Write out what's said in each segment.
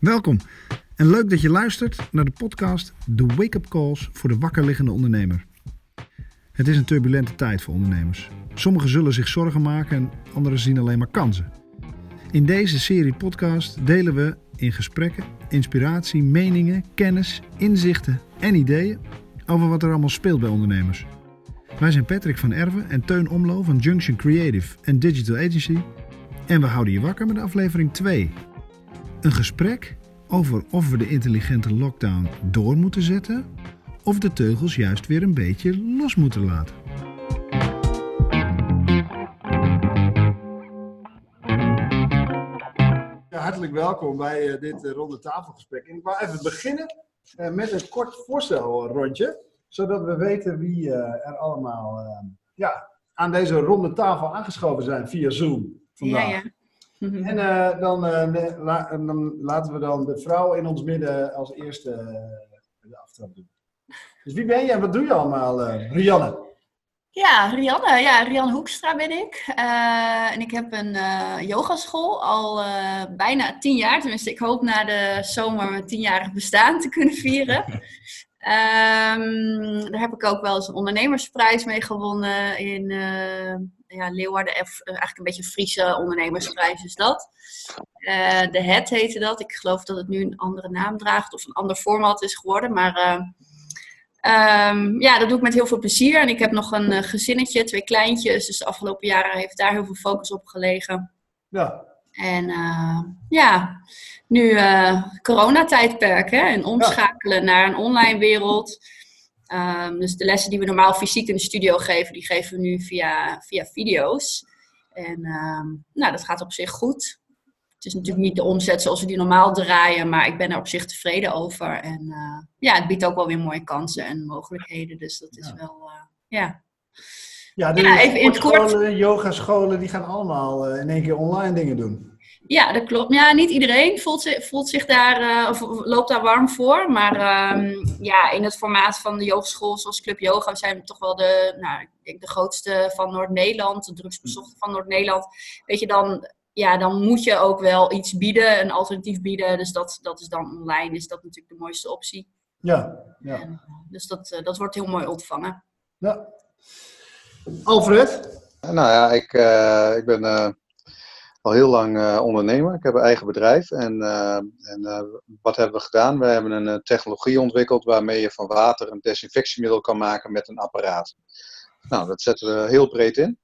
Welkom en leuk dat je luistert naar de podcast The Wake Up Calls voor de wakkerliggende ondernemer. Het is een turbulente tijd voor ondernemers. Sommigen zullen zich zorgen maken en anderen zien alleen maar kansen. In deze serie podcast delen we in gesprekken inspiratie, meningen, kennis, inzichten en ideeën over wat er allemaal speelt bij ondernemers. Wij zijn Patrick van Erven en Teun Omlo van Junction Creative en Digital Agency en we houden je wakker met aflevering 2. Een gesprek over of we de intelligente lockdown door moeten zetten of de teugels juist weer een beetje los moeten laten. Hartelijk welkom bij uh, dit uh, ronde tafelgesprek. ik wil even beginnen uh, met een kort voorstelrondje, zodat we weten wie er allemaal ja, aan deze ronde tafel aangeschoven zijn via Zoom vandaag. Ja, ja. En uh, dan, uh, la, dan, laten we dan de vrouw in ons midden als eerste uh, de aftrap doen. Dus wie ben je en wat doe je allemaal, Rianne? Ja, Rianne. Ja, Rianne Hoekstra ben ik. en ik heb een yogaschool al bijna tien jaar. Tenminste, ik hoop na de zomer mijn tienjarig bestaan te kunnen vieren. Um, daar heb ik ook wel eens een ondernemersprijs mee gewonnen in ja, Leeuwarden, eh, eigenlijk een beetje een Friese ondernemersprijs is dat. Uh, de Het heette dat. Ik geloof dat het nu een andere naam draagt of een ander format is geworden. Maar uh, um, ja, dat doe ik met heel veel plezier. En ik heb nog een gezinnetje, twee kleintjes. Dus de afgelopen jaren heeft daar heel veel focus op gelegen. Ja. En uh, ja, nu uh, coronatijdperk hè, en omschakelen naar een online wereld. Um, dus de lessen die we normaal fysiek in de studio geven, die geven we nu via, via video's. En um, nou, dat gaat op zich goed. Het is natuurlijk niet de omzet zoals we die normaal draaien, maar ik ben er op zich tevreden over. En uh, ja, het biedt ook wel weer mooie kansen en mogelijkheden. Dus dat is ja. wel, ja. Ja, de ja, even in het kort. yogascholen, die gaan allemaal uh, in één keer online dingen doen. Ja, dat klopt. Ja, niet iedereen voelt zich, voelt zich daar, uh, of loopt daar warm voor. Maar um, ja, in het formaat van de yogaschool zoals Club Yoga zijn we toch wel de, nou, ik denk de grootste van Noord-Nederland, de drugsbezochte van Noord-Nederland. Weet je, dan, ja, dan moet je ook wel iets bieden, een alternatief bieden. Dus dat, dat is dan online, is dat natuurlijk de mooiste optie. Ja, ja. En, dus dat, dat wordt heel mooi ontvangen. Ja. Alfred? Nou ja, ik, uh, ik ben al heel lang uh, ondernemer. Ik heb een eigen bedrijf. En, en wat hebben we gedaan? We hebben een technologie ontwikkeld waarmee je van water een desinfectiemiddel kan maken met een apparaat. Nou, dat zetten we heel breed in.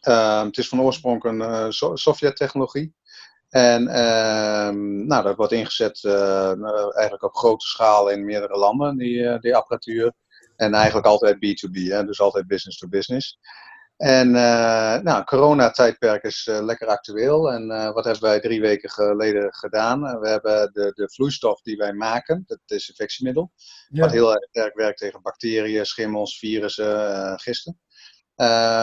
Ehm, het is van oorsprong een Sofia-technologie. En ehm, nou, dat wordt ingezet eigenlijk op grote schaal in meerdere landen, die, die apparatuur. En eigenlijk altijd B2B, hè, dus altijd business to business. En uh, nou, coronatijdperk is uh, lekker actueel. En uh, wat hebben wij drie weken geleden gedaan? We hebben de, de vloeistof die wij maken, het desinfectiemiddel, ja. wat heel erg sterk werkt tegen bacteriën, schimmels, virussen, gisten.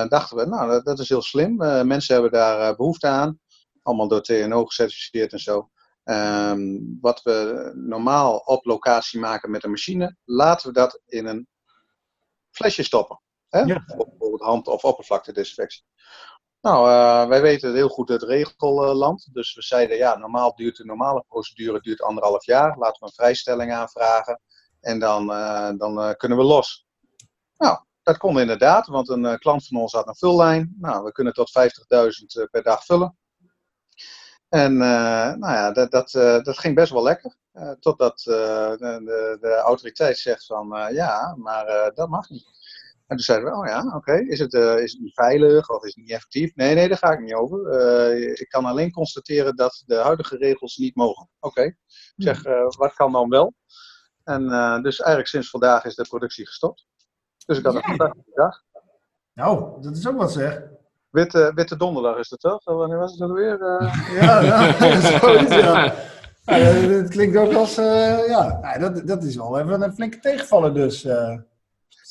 dachten we, nou, dat, dat is heel slim. mensen hebben daar behoefte aan. Allemaal door TNO gecertificeerd en zo. Um, wat we normaal op locatie maken met een machine, laten we dat in een flesje stoppen. Hè? Ja. Bijvoorbeeld hand- of oppervlaktedesinfectie. Nou, uh, wij weten heel goed het regelland. Dus we zeiden, ja, normaal duurt de normale procedure duurt anderhalf jaar. Laten we een vrijstelling aanvragen. En dan, uh, dan uh, kunnen we los. Nou, dat kon inderdaad, want een klant van ons had een vullijn. Nou, we kunnen tot 50.000 per dag vullen. En nou ja, dat, dat, dat ging best wel lekker. totdat de, de, de, autoriteit zegt van, ja, maar dat mag niet. En toen zeiden we, oh ja, oké, is, het, is het niet veilig of is het niet effectief? Nee, nee, daar ga ik niet over. Ik kan alleen constateren dat de huidige regels niet mogen. Oké, ik zeg, wat kan dan wel? En dus eigenlijk sinds vandaag is de productie gestopt. Dus ik had een fantastische dag. Nou, dat is ook wat zeg. Witte, witte donderdag is het toch? Wanneer was het alweer? ja, ja, zoiets, ja. ja. Het klinkt ook als, ja, dat, dat is wel even een flinke tegenvaller dus.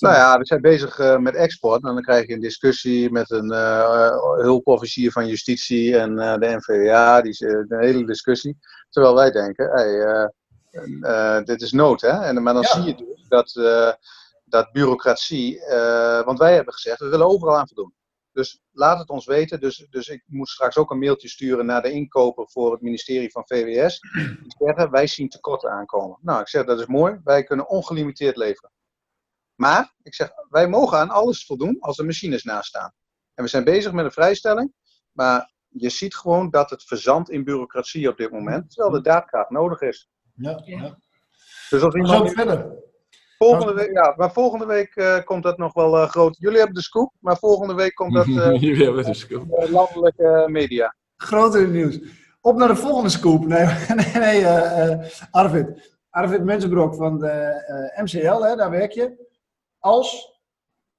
Nou ja, we zijn bezig uh, met export. En dan krijg je een discussie met een uh, hulpofficier van justitie en uh, de NVA. Die is een hele discussie. Terwijl wij denken, hey, dit is nood. Hè? En, maar dan zie je dus dat, dat bureaucratie. want wij hebben gezegd, we willen overal aan voldoen. Dus laat het ons weten. Dus, dus ik moet straks ook een mailtje sturen naar de inkoper voor het ministerie van VWS. Die zeggen, wij zien tekorten aankomen. Nou, ik zeg, dat is mooi. Wij kunnen ongelimiteerd leveren. Maar, ik zeg, wij mogen aan alles voldoen als er machines naast staan. En we zijn bezig met een vrijstelling. Maar je ziet gewoon dat het verzandt in bureaucratie op dit moment. Terwijl de daadkracht nodig is. Ja, ja. Dus als iemand zo verder. Volgende week, ja, maar volgende week eh, komt dat nog wel eh, groot. Jullie hebben de scoop, maar volgende week komt dat eh Jullie hebben de scoop. landelijke media. Groter nieuws. Op naar de volgende scoop. Nee, nee, nee eh, eh, Arvid. Arvid Mensenbrok van de eh, MCL, hè, daar werk je. Als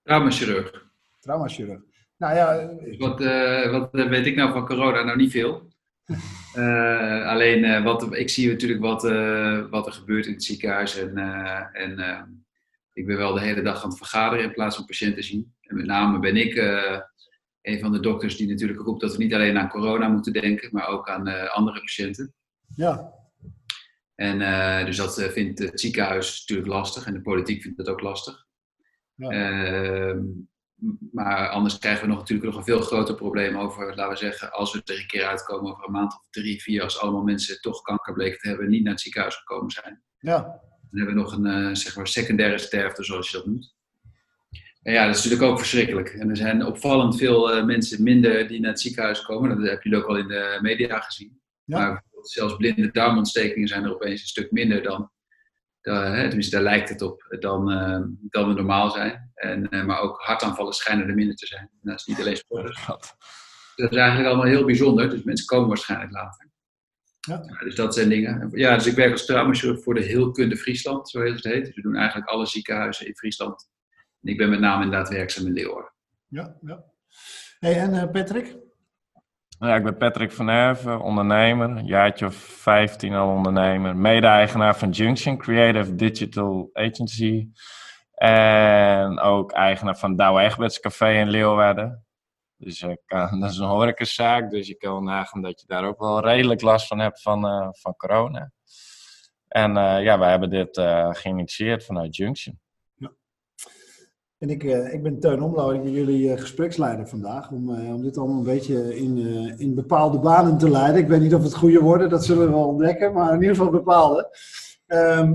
Traumachirurg. traumachirurg. Nou ja, wat, eh, wat weet ik nou van corona? Nou, niet veel. Alleen, eh, wat, ik zie natuurlijk wat, eh, wat er gebeurt in het ziekenhuis. En, eh, en ik ben wel de hele dag aan het vergaderen in plaats van patiënten zien. En met name ben ik een van de dokters die natuurlijk roept dat we niet alleen aan corona moeten denken, maar ook aan andere patiënten. ja. En dus dat vindt het ziekenhuis natuurlijk lastig en de politiek vindt dat ook lastig. Ja. Ehm, maar anders krijgen we nog, natuurlijk nog een veel groter probleem over, laten we zeggen, als we er een keer uitkomen over een maand of drie, vier, als allemaal mensen toch kanker bleken te hebben en niet naar het ziekenhuis gekomen zijn. ja. Dan hebben we nog een eh, zeg maar secundaire sterfte, zoals je dat noemt. En ja, dat is natuurlijk ook verschrikkelijk. En er zijn opvallend veel eh, mensen minder die naar het ziekenhuis komen. Dat hebben jullie ook al in de media gezien. Ja. Maar zelfs blinde darmontstekingen zijn er opeens een stuk minder dan, hè, tenminste daar lijkt het op, dan, eh, dan we normaal zijn. En, eh, maar ook hartaanvallen schijnen er minder te zijn. En dat is niet alleen sporters. Dat is eigenlijk allemaal heel bijzonder. Dus mensen komen waarschijnlijk later. Ja. Ja, dus dat zijn dingen. Ja, dus ik werk als traumachirurg voor de Heelkunde Friesland, zo heet het heet. Dus we doen eigenlijk alle ziekenhuizen in Friesland. En ik ben met name inderdaad werkzaam in Leeuwarden. ja, ja. Hey, en eh, Patrick? Ja, ik ben Patrick van Herven, ondernemer. Een jaartje of 15 al ondernemer. Mede-eigenaar van Junction, Creative Digital Agency. En ook eigenaar van Douwe Egberts Café in Leeuwarden. Dus kan- dat is een horecazaak, dus je kan wel nagaan dat je daar ook wel redelijk last van hebt van, eh, van corona. En eh, ja, wij hebben dit eh, geïnitieerd vanuit Junction. En ik, eh, ik ben Teun Omlo ik ben jullie eh, gespreksleider vandaag. Om, eh, om dit allemaal een beetje in, in bepaalde banen te leiden. Ik weet niet of het goede worden, dat zullen we wel ontdekken. Maar in ieder geval bepaalde. Ehm,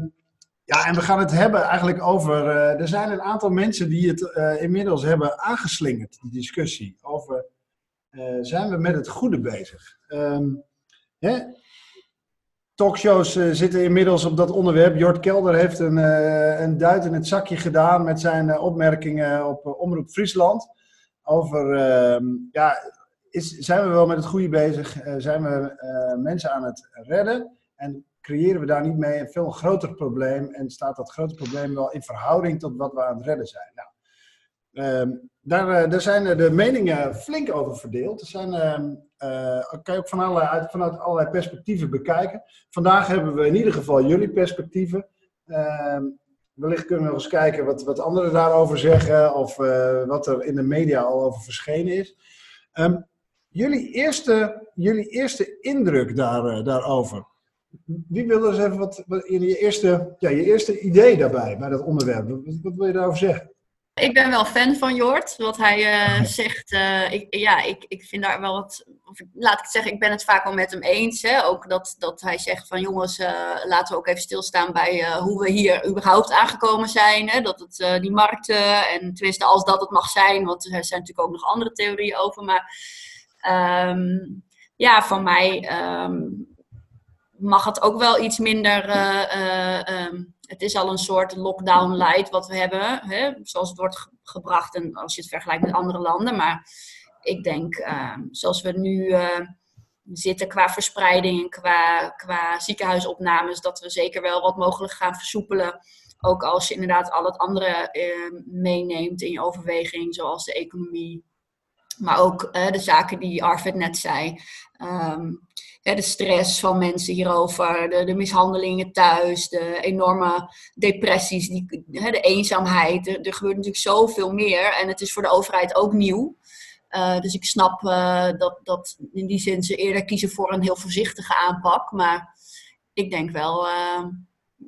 ja, en we gaan het hebben eigenlijk over... er zijn een aantal mensen die het inmiddels hebben aangeslingerd, die discussie. Over, zijn we met het goede bezig? Ehm, hè? Talkshows eh, zitten inmiddels op dat onderwerp. Jort Kelder heeft een, eh, een duit in het zakje gedaan met zijn eh, opmerkingen op Omroep Friesland. Over, ehm, ja, is, zijn we wel met het goede bezig? Zijn we mensen aan het redden? En creëren we daar niet mee een veel groter probleem? En staat dat grote probleem wel in verhouding tot wat we aan het redden zijn? Nou, ehm, daar, eh, daar zijn de meningen flink over verdeeld. Er zijn, ehm, eh, kan je ook vanuit allerlei perspectieven bekijken. Vandaag hebben we in ieder geval jullie perspectieven. Ehm, wellicht kunnen we nog eens kijken wat, wat anderen daarover zeggen of eh, wat er in de media al over verschenen is. Ehm, jullie, eerste, jullie eerste indruk daar, daarover. Wie wil eens even wat, wat je, eerste, ja, je eerste idee daarbij, bij dat onderwerp? Wat wil je daarover zeggen? Ik ben wel fan van Jort. Wat hij eh, zegt, eh, ik, ja, ik, ik vind daar wel wat. Of, laat ik het zeggen, ik ben het vaak wel met hem eens. Hè? Ook dat, dat hij zegt van jongens, eh, laten we ook even stilstaan bij hoe we hier überhaupt aangekomen zijn. Hè? Dat het die markten, en tenminste als dat het mag zijn, want er zijn natuurlijk ook nog andere theorieën over. Maar ehm, ja, van mij ehm, mag het ook wel iets minder. Het is al een soort lockdown light wat we hebben, hè, zoals het wordt ge- gebracht en als je het vergelijkt met andere landen. Maar ik denk, ehm, zoals we nu eh, zitten qua verspreiding en qua, qua ziekenhuisopnames, dat we zeker wel wat mogelijk gaan versoepelen. Ook als je inderdaad al het andere eh, meeneemt in je overweging, zoals de economie. Maar ook eh, de zaken die Arvid net zei. Ehm, de stress van mensen hierover, de, de mishandelingen thuis, de enorme depressies, die, hè, de eenzaamheid. Er, er gebeurt natuurlijk zoveel meer en het is voor de overheid ook nieuw. Eh, dus ik snap eh, dat, dat in die zin ze eerder kiezen voor een heel voorzichtige aanpak. Maar ik denk wel eh,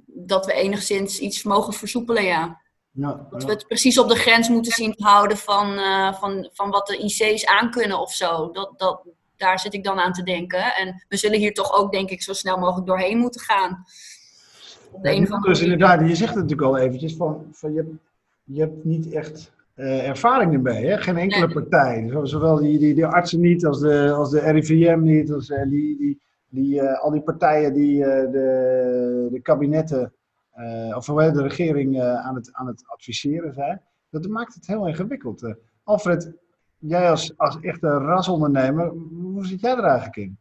dat we enigszins iets mogen versoepelen, ja. Ja, Dat we het precies op de grens moeten zien te houden van, van, van wat de IC's aankunnen of zo. Dat, dat, daar zit ik dan aan te denken. En we zullen hier toch ook, denk ik, zo snel mogelijk doorheen moeten gaan. Op de Ja, een of andere dus inderdaad, je zegt het natuurlijk al eventjes, van, van je, hebt, je hebt niet echt eh, ervaring ermee, hè? geen enkele Nee. partij. Zo- Zowel die, die, die artsen niet, als de, als de RIVM niet, als eh, die, die, die, eh, al die partijen die de, de kabinetten, of de regering aan, het, aan het adviseren zijn. Dat maakt het heel ingewikkeld. Alfred, jij als, echte rasondernemer, hoe zit jij er eigenlijk in?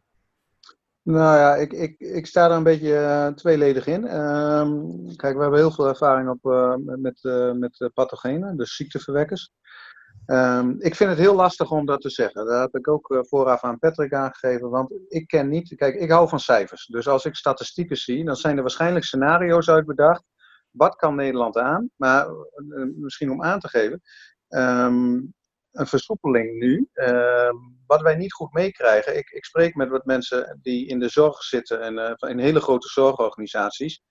Nou ja, ik, ik, ik sta er een beetje eh, tweeledig in. Ehm, kijk, we hebben heel veel ervaring op, eh, met, met eh, pathogenen, dus ziekteverwekkers. Ehm, ik vind het heel lastig om dat te zeggen. Dat heb ik ook vooraf aan Patrick aangegeven, want ik ken niet. Kijk, ik hou van cijfers. Dus als ik statistieken zie, dan zijn er waarschijnlijk scenario's uitbedacht. Wat kan Nederland aan? Maar misschien om aan te geven. ehm, een versoepeling nu, ehm, wat wij niet goed meekrijgen. Ik, ik spreek met wat mensen die in de zorg zitten en eh, in hele grote zorgorganisaties.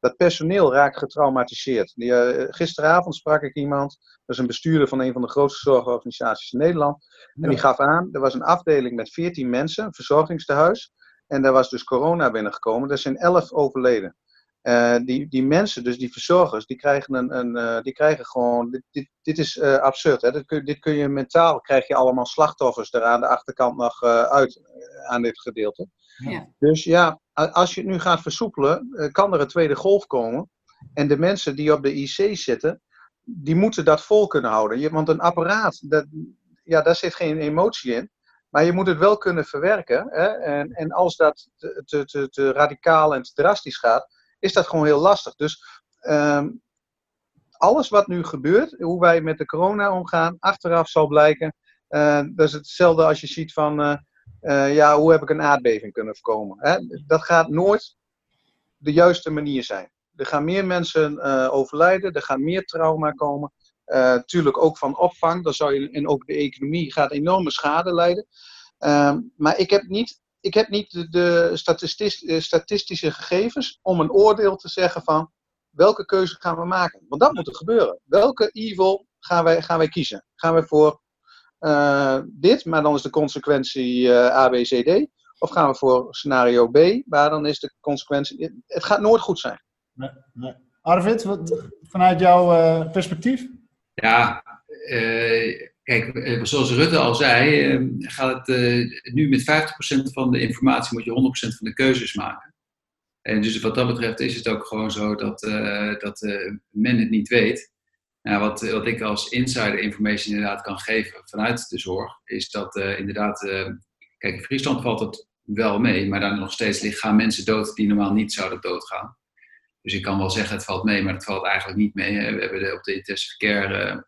Dat personeel raakt getraumatiseerd. Die, eh, gisteravond sprak ik iemand, dat is een bestuurder van een van de grootste zorgorganisaties in Nederland. En die gaf aan, er was een afdeling met 14 mensen, een verzorgingstehuis. En daar was dus corona binnengekomen. Er zijn 11 overleden. Eh, die, die mensen, dus die verzorgers, die krijgen, een, een, eh, die krijgen gewoon. Dit, dit, dit is eh, absurd. Hè? Dit, kun, dit kun je mentaal, krijg je allemaal slachtoffers er aan de achterkant nog uit aan dit gedeelte. Ja. Dus ja, als je het nu gaat versoepelen, kan er een tweede golf komen. En de mensen die op de IC zitten, die moeten dat vol kunnen houden. Je, want een apparaat, dat, ja, daar zit geen emotie in. Maar je moet het wel kunnen verwerken. Hè? En, en als dat te, te, te, te radicaal en te drastisch gaat, is dat gewoon heel lastig. Dus ehm, alles wat nu gebeurt, hoe wij met de corona omgaan, achteraf zal blijken. eh, dat is hetzelfde als je ziet van, eh, eh, ja, hoe heb ik een aardbeving kunnen voorkomen? Hè? Dat gaat nooit de juiste manier zijn. Er gaan meer mensen overlijden, er gaat meer trauma komen. Tuurlijk ook van opvang, dan zou je, en ook de economie gaat enorme schade leiden. Ehm, maar ik heb niet, ik heb niet de, eh, statistische gegevens om een oordeel te zeggen van welke keuze gaan we maken. Want dat moet er gebeuren. Welke evil gaan wij, gaan wij kiezen? Gaan we voor eh, dit, maar dan is de consequentie eh A, B, C, D? Of gaan we voor scenario B, maar dan is de consequentie... Het gaat nooit goed zijn. Arvid, wat, vanuit jouw eh, perspectief? Ja, eh, kijk, eh, zoals Rutte al zei, eh, gaat het eh, nu met 50% van de informatie moet je 100% van de keuzes maken. En dus wat dat betreft is het ook gewoon zo dat, eh, dat men het niet weet. Nou, wat, wat ik als insider information inderdaad kan geven vanuit de zorg, is dat inderdaad, kijk, in Friesland valt het wel mee, maar daar nog steeds gaan mensen dood die normaal niet zouden doodgaan. Dus ik kan wel zeggen het valt mee, maar het valt eigenlijk niet mee. We hebben op de intensive care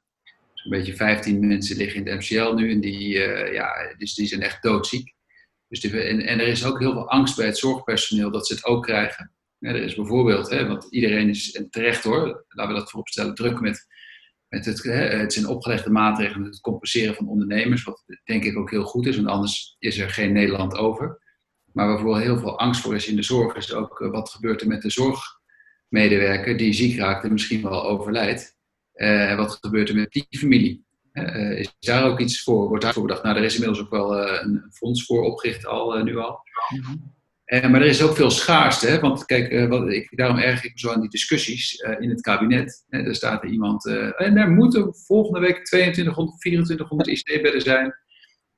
zo'n beetje 15 mensen liggen in de MCL nu en die, eh, ja, dus die zijn echt doodziek. Dus en, en er is ook heel veel angst bij het zorgpersoneel dat ze het ook krijgen. Er is bijvoorbeeld, hè, want iedereen is terecht hoor, laten we dat vooropstellen, druk met, met het, hè, het zijn opgelegde maatregelen het compenseren van ondernemers, wat denk ik ook heel goed is, want anders is er geen Nederland over. Maar waar vooral heel veel angst voor is in de zorg, is ook eh, wat gebeurt er met de zorgmedewerker die ziek raakt en misschien wel overlijdt. Eh, wat gebeurt er met die familie? Eh, is daar ook iets voor? Wordt daarvoor bedacht? Nou, er is inmiddels ook wel eh, een fonds voor opgericht, al, nu al. Eh, maar er is ook veel schaarste. Hè? Want kijk, wat, ik, daarom erg ik me zo aan die discussies in het kabinet. Hè? Er staat er iemand. en er moeten volgende week 2200, 2400 IC-bedden zijn.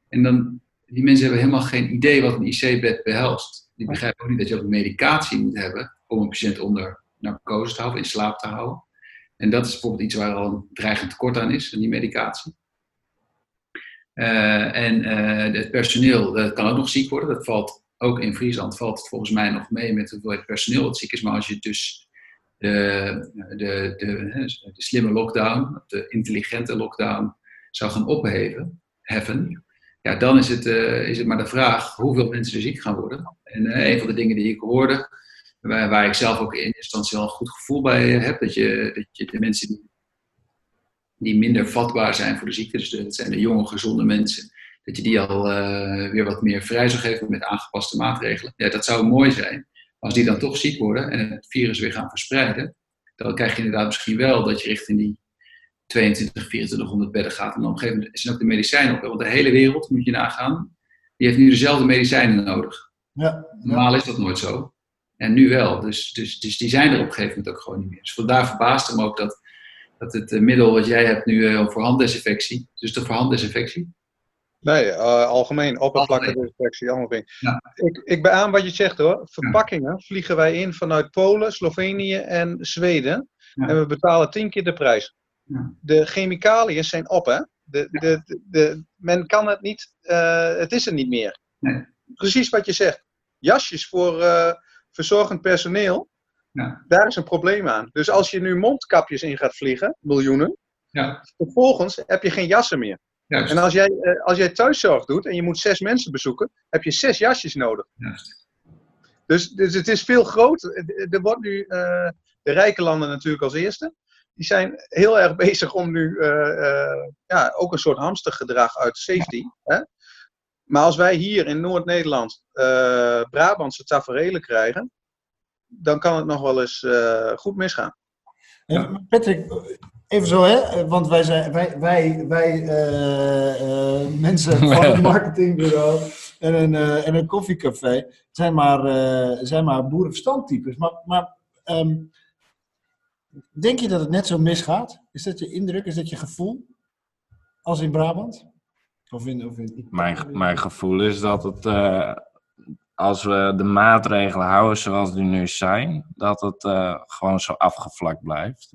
En dan, die mensen hebben helemaal geen idee wat een IC-bed behelst. Die begrijpen ook niet dat je ook medicatie moet hebben om een patiënt onder narcose te houden, in slaap te houden. En dat is bijvoorbeeld iets waar al een dreigend tekort aan is, aan die medicatie. Eh, en eh, het personeel, dat kan ook nog ziek worden. Dat valt ook in Friesland, valt het volgens mij nog mee met hoeveelheid personeel dat ziek is. Maar als je dus de, de, de, de slimme lockdown, de intelligente lockdown zou gaan opheven, heffen, ja, dan is het, eh, is het maar de vraag hoeveel mensen er ziek gaan worden. En een van de dingen die ik hoorde, waar, waar ik zelf ook in eerste instantie wel een goed gevoel bij heb, dat je, dat je de mensen die, die minder vatbaar zijn voor de ziekte, dus dat zijn de jonge, gezonde mensen, dat je die al eh, weer wat meer vrij zou geven met aangepaste maatregelen. Ja, dat zou mooi zijn. Als die dan toch ziek worden en het virus weer gaan verspreiden, dan krijg je inderdaad misschien wel dat je richting die 22, 2400 bedden gaat. En op een gegeven moment zijn ook de medicijnen op. Want de hele wereld, moet je nagaan, die heeft nu dezelfde medicijnen nodig. Ja, Normaal is dat nooit zo. En nu wel. Dus, dus, dus die zijn er op een gegeven moment ook gewoon niet meer. Dus vandaar verbaast hem ook dat, dat het eh, middel wat jij hebt nu eh, voor handdesinfectie, dus de voor handdesinfectie, Nee, eh, algemeen, oppervlaktedesinfectie, allemaal dingen. Ja. Ik, ik beaam wat je zegt hoor. Verpakkingen vliegen wij in vanuit Polen, Slovenië en Zweden. Ja. En we betalen tien keer de prijs. Ja. De chemicaliën zijn op, hè? De, de, de, de- men kan het niet, eh, het is er niet meer. Nee. Precies wat je zegt. Jasjes voor eh, verzorgend personeel, Ja. daar is een probleem aan. Dus als je nu mondkapjes in gaat vliegen, miljoenen, Ja, vervolgens heb je geen jassen meer. juist. En als jij, eh, als jij thuiszorg doet en je moet zes mensen bezoeken, heb je zes jasjes nodig. juist. Dus, dus het is veel groter. Er wordt nu, eh, de rijke landen natuurlijk als eerste, die zijn heel erg bezig om nu eh, ja, ook een soort hamstergedrag uit safety. Hè? Maar als wij hier in Noord-Nederland eh, Brabantse taferelen krijgen, dan kan het nog wel eens eh, goed misgaan. En Patrick, even zo hè, want wij zijn wij, wij, wij eh, eh, mensen van het marketingbureau en een, eh, en een koffiecafé zijn maar, eh, zijn maar boerenverstandtypes. Maar, maar ehm, denk je dat het net zo misgaat? Is dat je indruk, is dat je gevoel als in Brabant? Of in, of in Mijn, mijn gevoel is dat het, eh, als we de maatregelen houden zoals die nu zijn, dat het eh, gewoon zo afgevlakt blijft.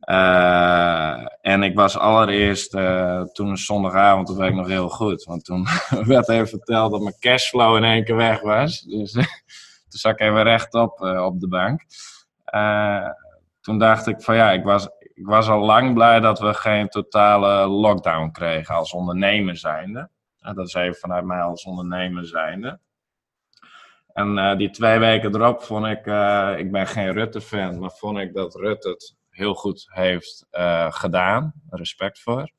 Eh, en ik was allereerst, toen zondagavond, dat weet ik nog heel goed, want toen werd even verteld dat mijn cashflow in één keer weg was. Dus toen zat ik even rechtop eh, op de bank. Toen dacht ik van ja, ik was, ik was al lang blij dat we geen totale lockdown kregen als ondernemer zijnde. Dat is even vanuit mij als ondernemer zijnde. En eh, die twee weken erop vond ik, eh, ik ben geen Rutte-fan, maar vond ik dat Rutte het heel goed heeft eh, gedaan. Respect voor.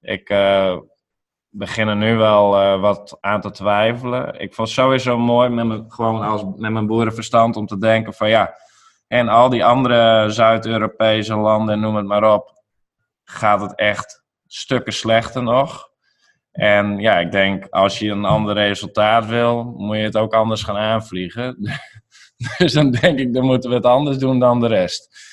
Ik begin er nu wel wat aan te twijfelen. Ik vond het sowieso mooi met mijn, gewoon als, met mijn boerenverstand om te denken van ja, en al die andere Zuid-Europese landen, noem het maar op, gaat het echt stukken slechter nog. En ja, ik denk, als je een ander resultaat wil, moet je het ook anders gaan aanvliegen. dus dan denk ik, dan moeten we het anders doen dan de rest.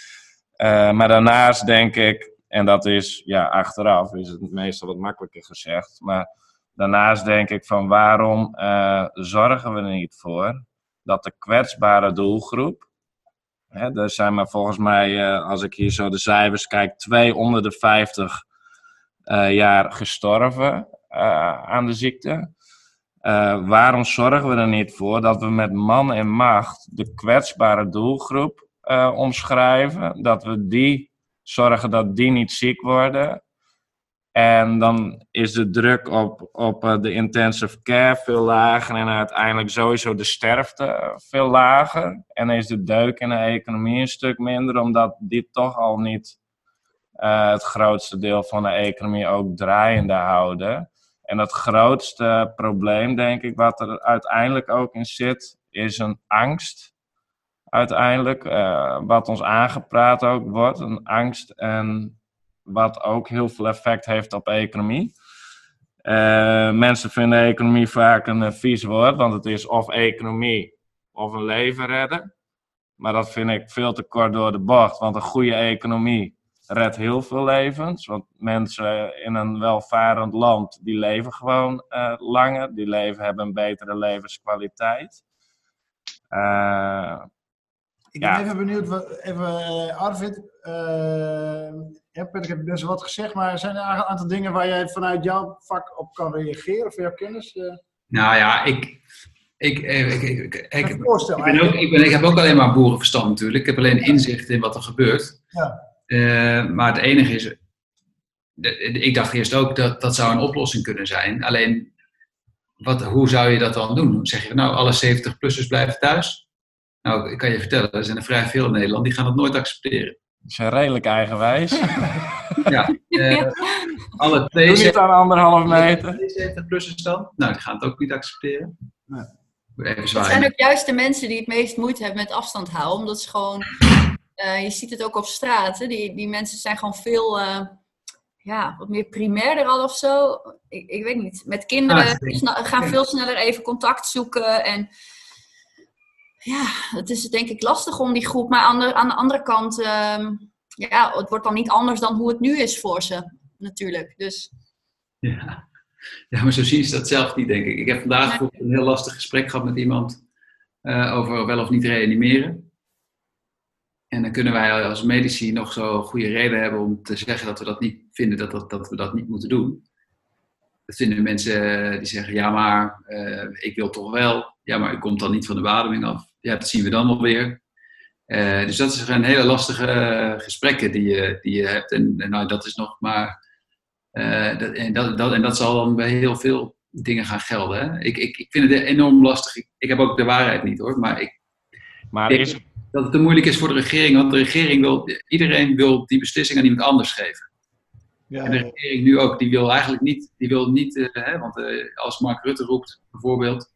Eh, maar daarnaast denk ik, en dat is, ja, achteraf is het meestal wat makkelijker gezegd. Maar daarnaast denk ik van, waarom eh, zorgen we er niet voor dat de kwetsbare doelgroep, Hè, er zijn maar volgens mij, eh, als ik hier zo de cijfers kijk, twee onder de 50 eh, jaar gestorven eh, aan de ziekte. Waarom zorgen we er niet voor dat we met man en macht de kwetsbare doelgroep omschrijven? Dat we die zorgen dat die niet ziek worden. En dan is de druk op, op eh, de intensive care veel lager en uiteindelijk sowieso de sterfte eh, veel lager. En is de deuk in de economie een stuk minder, omdat die toch al niet eh, het grootste deel van de economie ook draaiende houden. En het grootste probleem, denk ik, wat er uiteindelijk ook in zit, is een angst. Uiteindelijk, wat ons aangepraat ook wordt, een angst en wat ook heel veel effect heeft op economie. Eh, mensen vinden economie vaak een eh, vies woord, want het is of economie of een leven redden. Maar dat vind ik veel te kort door de bocht, want een goede economie redt heel veel levens. Want mensen in een welvarend land, die leven gewoon eh, langer, die leven, hebben een betere levenskwaliteit. Ik Ja. ben even benieuwd, wat, even, eh, Arvid, eh ja, Patrick heeft best wel wat gezegd, maar zijn er een aantal dingen waar jij vanuit jouw vak op kan reageren, of jouw kennis? eh Nou ja, ik, ik, ik, ik, ik, ik, ik, ben ook, ik, ben, ik heb ook alleen maar boerenverstand natuurlijk. Ik heb alleen inzicht in wat er gebeurt. Ja. Maar het enige is, de- ik dacht eerst ook dat dat zou een oplossing kunnen zijn. Alleen, wat, hoe zou je dat dan doen? Zeg je, nou, alle 70-plussers blijven thuis? Nou, ik kan je vertellen, er zijn er vrij veel in Nederland, die gaan dat nooit accepteren. die zijn redelijk eigenwijs. Ja, eh, alle Doe twee niet aan anderhalf meter. 70-plussers dan? Nou, die gaan het ook niet accepteren. Nee. Het zijn ook juist de mensen die het meest moeite hebben met afstand houden. Omdat ze gewoon Eh, je ziet het ook op straat. Hè? Die, die mensen zijn gewoon veel eh, ja, wat meer primairder al of zo. Ik, ik weet niet. Met kinderen Ah, gaan veel sneller even contact zoeken. En ja, het is denk ik lastig om die groep. Maar aan de, aan de andere kant, ehm, ja, het wordt dan niet anders dan hoe het nu is voor ze. Natuurlijk. Dus Ja. ja, maar zo zien ze dat zelf niet, denk ik. Ik heb vandaag bijvoorbeeld een heel lastig gesprek gehad met iemand eh, over wel of niet reanimeren. En dan kunnen wij als medici nog zo goede reden hebben om te zeggen dat we dat niet vinden, dat, dat, dat we dat niet moeten doen. Dat vinden mensen eh, die zeggen, ja maar eh, ik wil toch wel. Ja, maar u komt dan niet van de bademing af. Ja, dat zien we dan wel weer. Eh, dus dat zijn hele lastige eh, gesprekken die je, die je hebt. En, en nou, dat is nog maar eh, dat, en, dat, dat, en dat zal dan bij heel veel dingen gaan gelden. Hè? Ik, ik, ik vind het enorm lastig. Ik, ik heb ook de waarheid niet hoor. Maar ik, Maar Ik- is, dat het te moeilijk is voor de regering. Want de regering wil, iedereen wil die beslissing aan iemand anders geven. Ja, En de regering nu ook, die wil eigenlijk niet, die wil niet hè, want eh, als Mark Rutte roept bijvoorbeeld,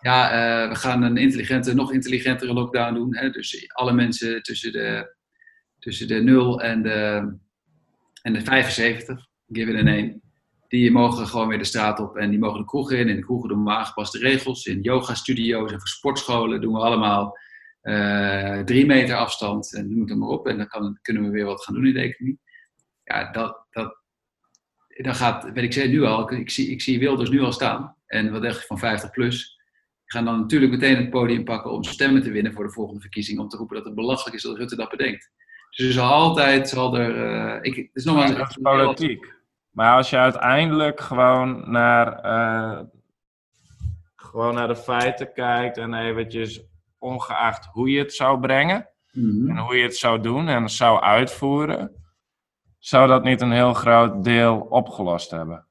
ja, eh, we gaan een intelligente, nog intelligentere lockdown doen. Hè, dus alle mensen tussen de, tussen de 0 en de, en de 75, give it a name, die mogen gewoon weer de straat op en die mogen de kroegen in. In de kroegen doen we aangepaste regels. In yoga-studio's en voor sportscholen doen we allemaal eh, drie meter afstand en noem het maar op. En dan kan, kunnen we weer wat gaan doen in de economie ja, dat, dat, dan gaat, weet ik nu al, ik, zie, ik zie Wilders nu al staan. En wat je van 50 plus? Gaan dan natuurlijk meteen het podium pakken om stemmen te winnen voor de volgende verkiezing. Om te roepen dat het belachelijk is dat Rutte dat bedenkt. Dus er zal altijd, zal er, eh, ik, het is nogmaals... dat is politiek. Maar als je uiteindelijk gewoon naar, eh, gewoon naar de feiten kijkt en eventjes ongeacht hoe je het zou brengen Mhm. en hoe je het zou doen en zou uitvoeren, zou dat niet een heel groot deel opgelost hebben.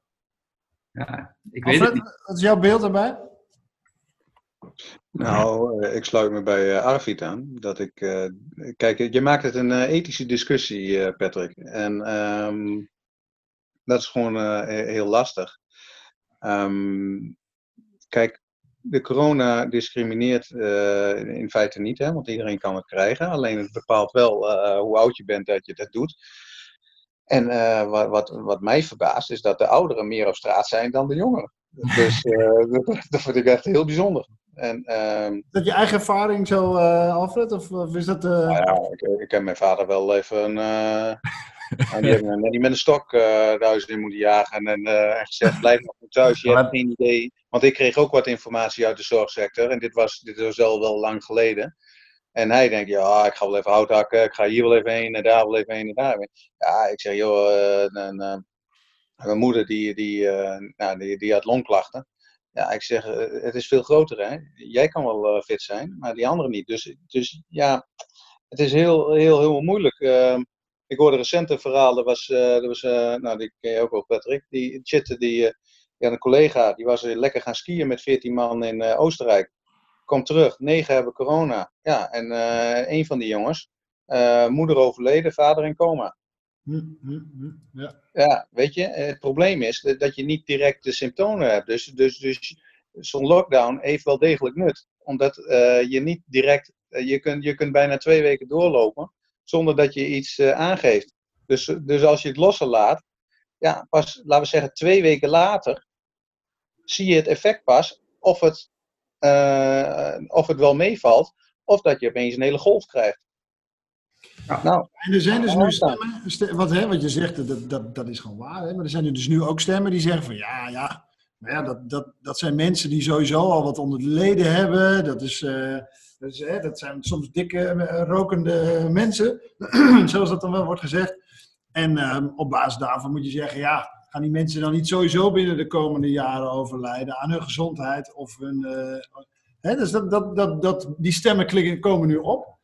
Ja, ik weet het niet. wat is jouw beeld daarbij? Nou, eh, ik sluit me bij eh, Arvid aan. Dat ik, eh, kijk, je maakt het een ethische discussie, Patrick. En ehm, dat is gewoon he- heel lastig. Ehm, kijk, de corona discrimineert in feite niet, hè, want iedereen kan het krijgen. Alleen het bepaalt wel hoe oud je bent dat je dat doet. En wat, wat, wat mij verbaast is dat de ouderen meer op straat zijn dan de jongeren. Dus dat, dat vind ik echt heel bijzonder. En ehm, Is dat je eigen ervaring zo, eh, Alfred? Of, of is dat... eh, nou ja, ik, ik heb mijn vader wel even. eh en die net niet met een stok eh de huis in moeten jagen. En, en gezegd: blijf nog goed thuis. Je hebt geen idee. Want ik kreeg ook wat informatie uit de zorgsector. En dit was, dit was al wel lang geleden. En hij denkt: ja, ik ga wel even hout hakken. Ik ga hier wel even heen en daar wel even heen en daar. Ja, ik zeg: joh, mijn moeder die, die, nou, die, die had longklachten. Ja, ik zeg: eh, het is veel groter, hè? Jij kan wel eh, fit zijn, maar die anderen niet. Dus, dus ja, het is heel, heel, heel moeilijk. Ehm, ik hoorde recent een verhaal, was, dat was nou die ken je ook wel, Patrick. Die Chitte, die, had een collega, die was lekker gaan skiën met 14 man in Oostenrijk. Komt terug, negen hebben corona. Ja, en een van die jongens, moeder overleden, vader in coma. Hm, hm, hm, ja. Ja, weet je, het probleem is dat je niet direct de symptomen hebt. Dus, dus, dus zo'n lockdown heeft wel degelijk nut. Omdat eh, je niet direct, eh, je, kunt, je kunt bijna twee weken doorlopen zonder dat je iets eh, aangeeft. Dus, dus als je het losse laat, ja, pas, laten we zeggen, twee weken later, zie je het effect pas of het, of het wel meevalt, of dat je opeens een hele golf krijgt. Nou, En er zijn dus nu stemmen, ste- wat, hè, wat je zegt, dat, dat, dat is gewoon waar. Hè? Maar er zijn er dus nu ook stemmen die zeggen van ja, ja, maar ja dat, dat, dat zijn mensen die sowieso al wat onder de leden hebben. Dat, is, eh, dat, is, hè, dat zijn soms dikke eh, rokende mensen, zoals dat dan wel wordt gezegd. En ehm, op basis daarvan moet je zeggen, ja, gaan die mensen dan niet sowieso binnen de komende jaren overlijden aan hun gezondheid of hun... eh, hè, dus dat, dat, dat, dat, die stemmen klikken, komen nu op.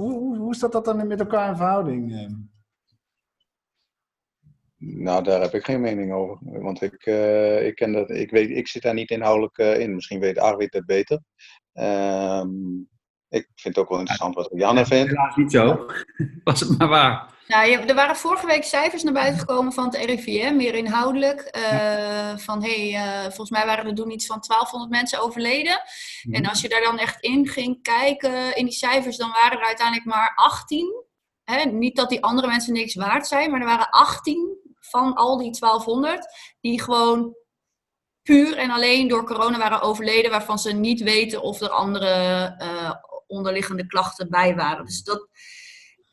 Hoe, hoe, hoe staat dat dan met elkaar in verhouding? eh? Nou, daar heb ik geen mening over. Want ik, eh, ik, ken dat, ik, weet, ik zit daar niet inhoudelijk eh, in. Misschien weet Arvid het beter. Ehm, ik vind het ook wel interessant wat Janne vindt. Helaas niet zo. Was het maar waar. Nou, er waren vorige week cijfers naar buiten gekomen van het RIVM, meer inhoudelijk. eh, Van hé, hey, eh, volgens mij waren er toen iets van 1200 mensen overleden. En als je daar dan echt in ging kijken in die cijfers, dan waren er uiteindelijk maar 18. Hè? Niet dat die andere mensen niks waard zijn, maar er waren 18 van al die 1200 die gewoon puur en alleen door corona waren overleden, waarvan ze niet weten of er andere eh, onderliggende klachten bij waren. Dus dat,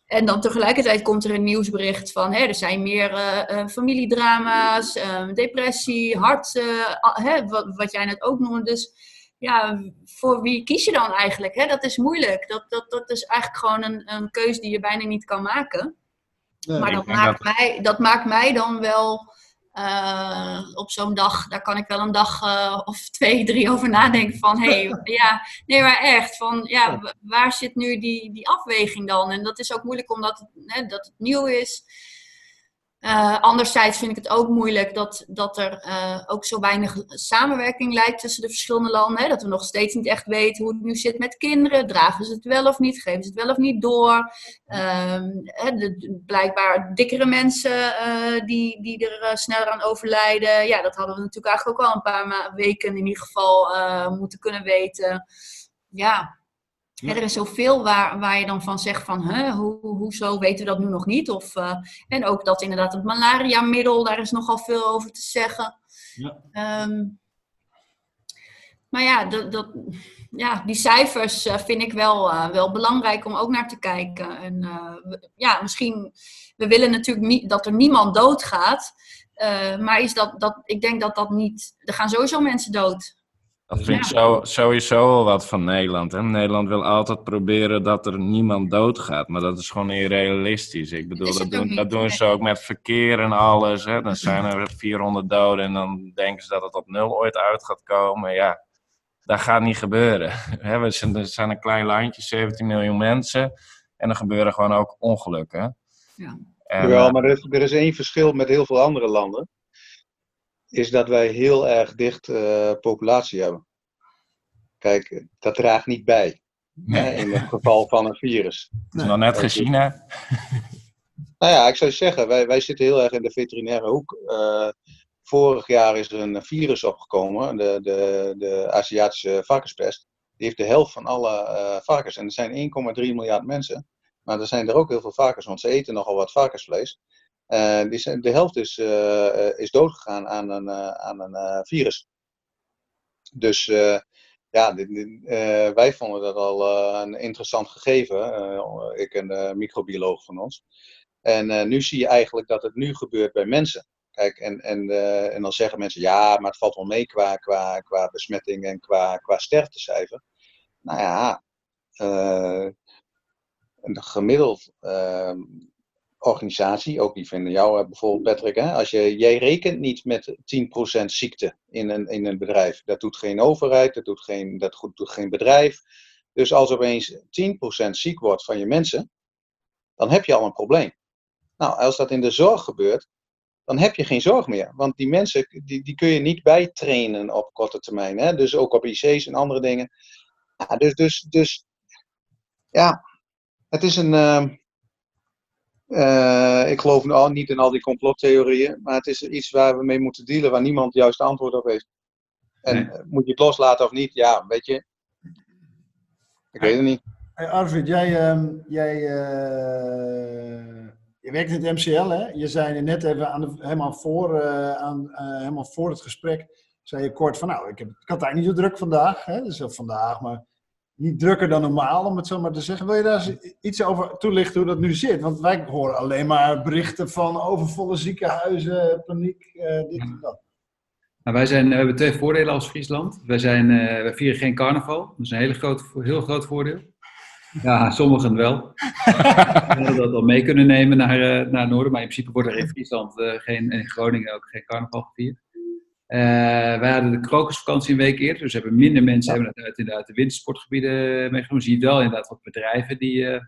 en dan tegelijkertijd komt er een nieuwsbericht van hè, er zijn meer eh, eh, familiedrama's, eh, depressie, hart, eh, hè, wat, wat jij net ook noemde. Dus ja, voor wie kies je dan eigenlijk? Hè? Dat is moeilijk. Dat, dat, dat is eigenlijk gewoon een, een keus die je bijna niet kan maken. Nee. maar dat maakt, mij, dat maakt mij dan wel eh, op zo'n dag, daar kan ik wel een dag eh, of twee, drie over nadenken van, hé, hey, ja, nee, maar echt, van, ja, wa- waar zit nu die, die afweging dan? En dat is ook moeilijk omdat hè, dat het nieuw is. Eh, anderzijds vind ik het ook moeilijk dat, dat er eh, ook zo weinig samenwerking lijkt tussen de verschillende landen. Hè? Dat we nog steeds niet echt weten hoe het nu zit met kinderen. Dragen ze het wel of niet? Geven ze het wel of niet door? Ehm, de, blijkbaar dikkere mensen eh, die, die er sneller aan overlijden. Ja, dat hadden we natuurlijk eigenlijk ook al een paar weken in ieder geval moeten kunnen weten. Ja, Ja. er is zoveel waar, waar je dan van zegt van, hè, hoe, hoezo weten we dat nu nog niet? Of, eh, en ook dat inderdaad het malaria-middel, daar is nogal veel over te zeggen. Ja. Ehm, maar ja, dat, dat, ja, die cijfers eh, vind ik wel, eh, wel belangrijk om ook naar te kijken. En we- ja, misschien, we willen natuurlijk niet dat er niemand doodgaat. maar is dat, dat, ik denk dat dat niet, er gaan sowieso mensen dood. Dat vind ik zo, sowieso wel wat van Nederland. Hè? Nederland wil altijd proberen dat er niemand doodgaat. Maar dat is gewoon irrealistisch. Ik bedoel, dat doen, dat doen ze ook met verkeer en alles. Hè? Dan zijn er 400 doden en dan denken ze dat het op nul ooit uit gaat komen. Ja, dat gaat niet gebeuren. We zijn, er zijn een klein landje, 17 miljoen mensen. En er gebeuren gewoon ook ongelukken. Ja. En, Jawel, eh, maar er is, er is één verschil met heel veel andere landen. Is dat wij heel erg dicht eh, populatie hebben. Kijk, dat draagt niet bij. Hè, in het geval van een virus. het is nog net gezien, hè? Nou ja, ik zou zeggen, wij, wij zitten heel erg in de veterinaire hoek. Eh, vorig jaar is er een virus opgekomen, de, de, de Aziatische varkenspest. Die heeft de helft van alle eh, varkens. En er zijn 1,3 miljard mensen. Maar er zijn er ook heel veel varkens, want ze eten nogal wat varkensvlees. Eh, die zijn, de helft is, eh, eh, is doodgegaan aan een, eh, aan een eh, virus. Dus eh, ja, dit, eh, wij vonden dat al eh, een interessant gegeven. eh, ik en de microbioloog van ons. En eh, nu zie je eigenlijk dat het nu gebeurt bij mensen. Kijk, en, en, eh, en dan zeggen mensen, ja, maar het valt wel mee qua, qua, qua besmetting en qua, qua sterftecijfer. Nou ja, eh, een gemiddeld eh, organisatie, ook die vinden jou eh, bijvoorbeeld Patrick, hè, als je, jij rekent niet met 10% ziekte in een, in een bedrijf. Dat doet geen overheid, dat doet geen, dat doet geen bedrijf. Dus als opeens 10% ziek wordt van je mensen, dan heb je al een probleem. Nou, als dat in de zorg gebeurt, dan heb je geen zorg meer. Want die mensen, die, die kun je niet bijtrainen op korte termijn. Hè? Dus ook op IC's en andere dingen. Ja, dus, dus, dus, ja, het is een... ehm, eh, ik geloof nou niet in al die complottheorieën, maar het is iets waar we mee moeten dealen, waar niemand juist antwoord op heeft. En Nee. eh, moet je het loslaten of niet? Ja, weet je. Ik weet het niet. Hey Arvid, jij, ehm, jij eh, je werkt in het MCL, hè? Je zei net even aan de, helemaal, voor, aan, helemaal voor het gesprek, zei je kort van, nou, ik, heb, ik had eigenlijk niet zo druk vandaag, hè? Dus vandaag, maar niet drukker dan normaal, om het zo maar te zeggen. Wil je daar eens iets over toelichten hoe dat nu zit? Want wij horen alleen maar berichten van overvolle ziekenhuizen, paniek, eh, dit en dat. Nou, wij zijn, we hebben twee voordelen als Friesland. Wij, zijn, eh, wij vieren geen carnaval. Dat is een hele groot, heel groot voordeel. Ja, sommigen wel. We dat al mee kunnen nemen naar, eh, naar het noorden. Maar in principe wordt er in Friesland geen, en in Groningen ook geen carnaval gevierd. Eh, wij hadden de krokusvakantie een week eerder. Dus hebben minder mensen hebben uit, inderdaad de wintersportgebieden meegenomen. Zie je wel inderdaad wat bedrijven die eh,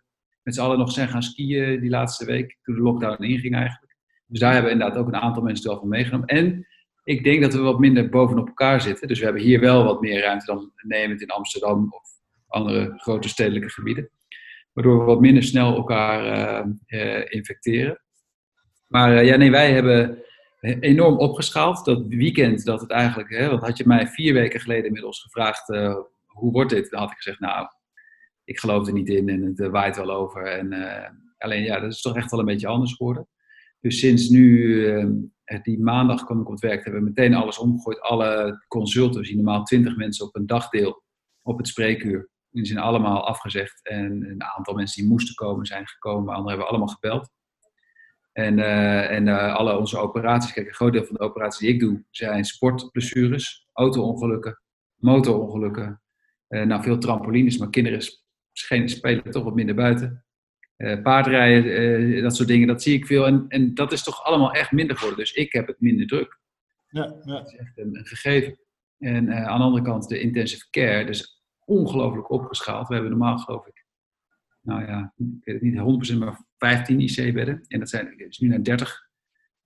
met z'n allen nog zijn gaan skiën die laatste week. Toen de lockdown inging eigenlijk. Dus daar hebben inderdaad ook een aantal mensen wel van meegenomen. En ik denk dat we wat minder bovenop elkaar zitten. Dus we hebben hier wel wat meer ruimte dan Nederland in Amsterdam of andere grote stedelijke gebieden. waardoor we wat minder snel elkaar uh, infecteren. Maar ja, nee, wij hebben enorm opgeschaald. Dat weekend dat het eigenlijk, hè, had je mij vier weken geleden inmiddels gevraagd, hoe wordt dit? Dan had ik gezegd, nou, ik geloof er niet in en het waait wel over. En, alleen ja, dat is toch echt wel een beetje anders geworden. Dus sinds nu, die maandag kwam ik op het werk, hebben we meteen alles omgegooid. Alle consulten, die normaal 20 mensen op een dagdeel op het spreekuur. Die zijn allemaal afgezegd. En een aantal mensen die moesten komen zijn gekomen. Anderen hebben allemaal gebeld. En, uh, en uh, alle onze operaties, kijk, een groot deel van de operaties die ik doe, zijn sportblessures, auto-ongelukken, motorongelukken. Uh, nou, veel trampolines, maar kinderen spelen toch wat minder buiten. paardrijden, dat soort dingen, dat zie ik veel. En, en dat is toch allemaal echt minder geworden. Dus ik heb het minder druk. Ja, ja. Dat is echt een, een gegeven. En aan de andere kant de intensive care. Dus ongelooflijk opgeschaald. We hebben normaal, geloof ik, nou ja, ik weet het niet 100%, maar 15 IC-bedden. En dat zijn, is nu naar 30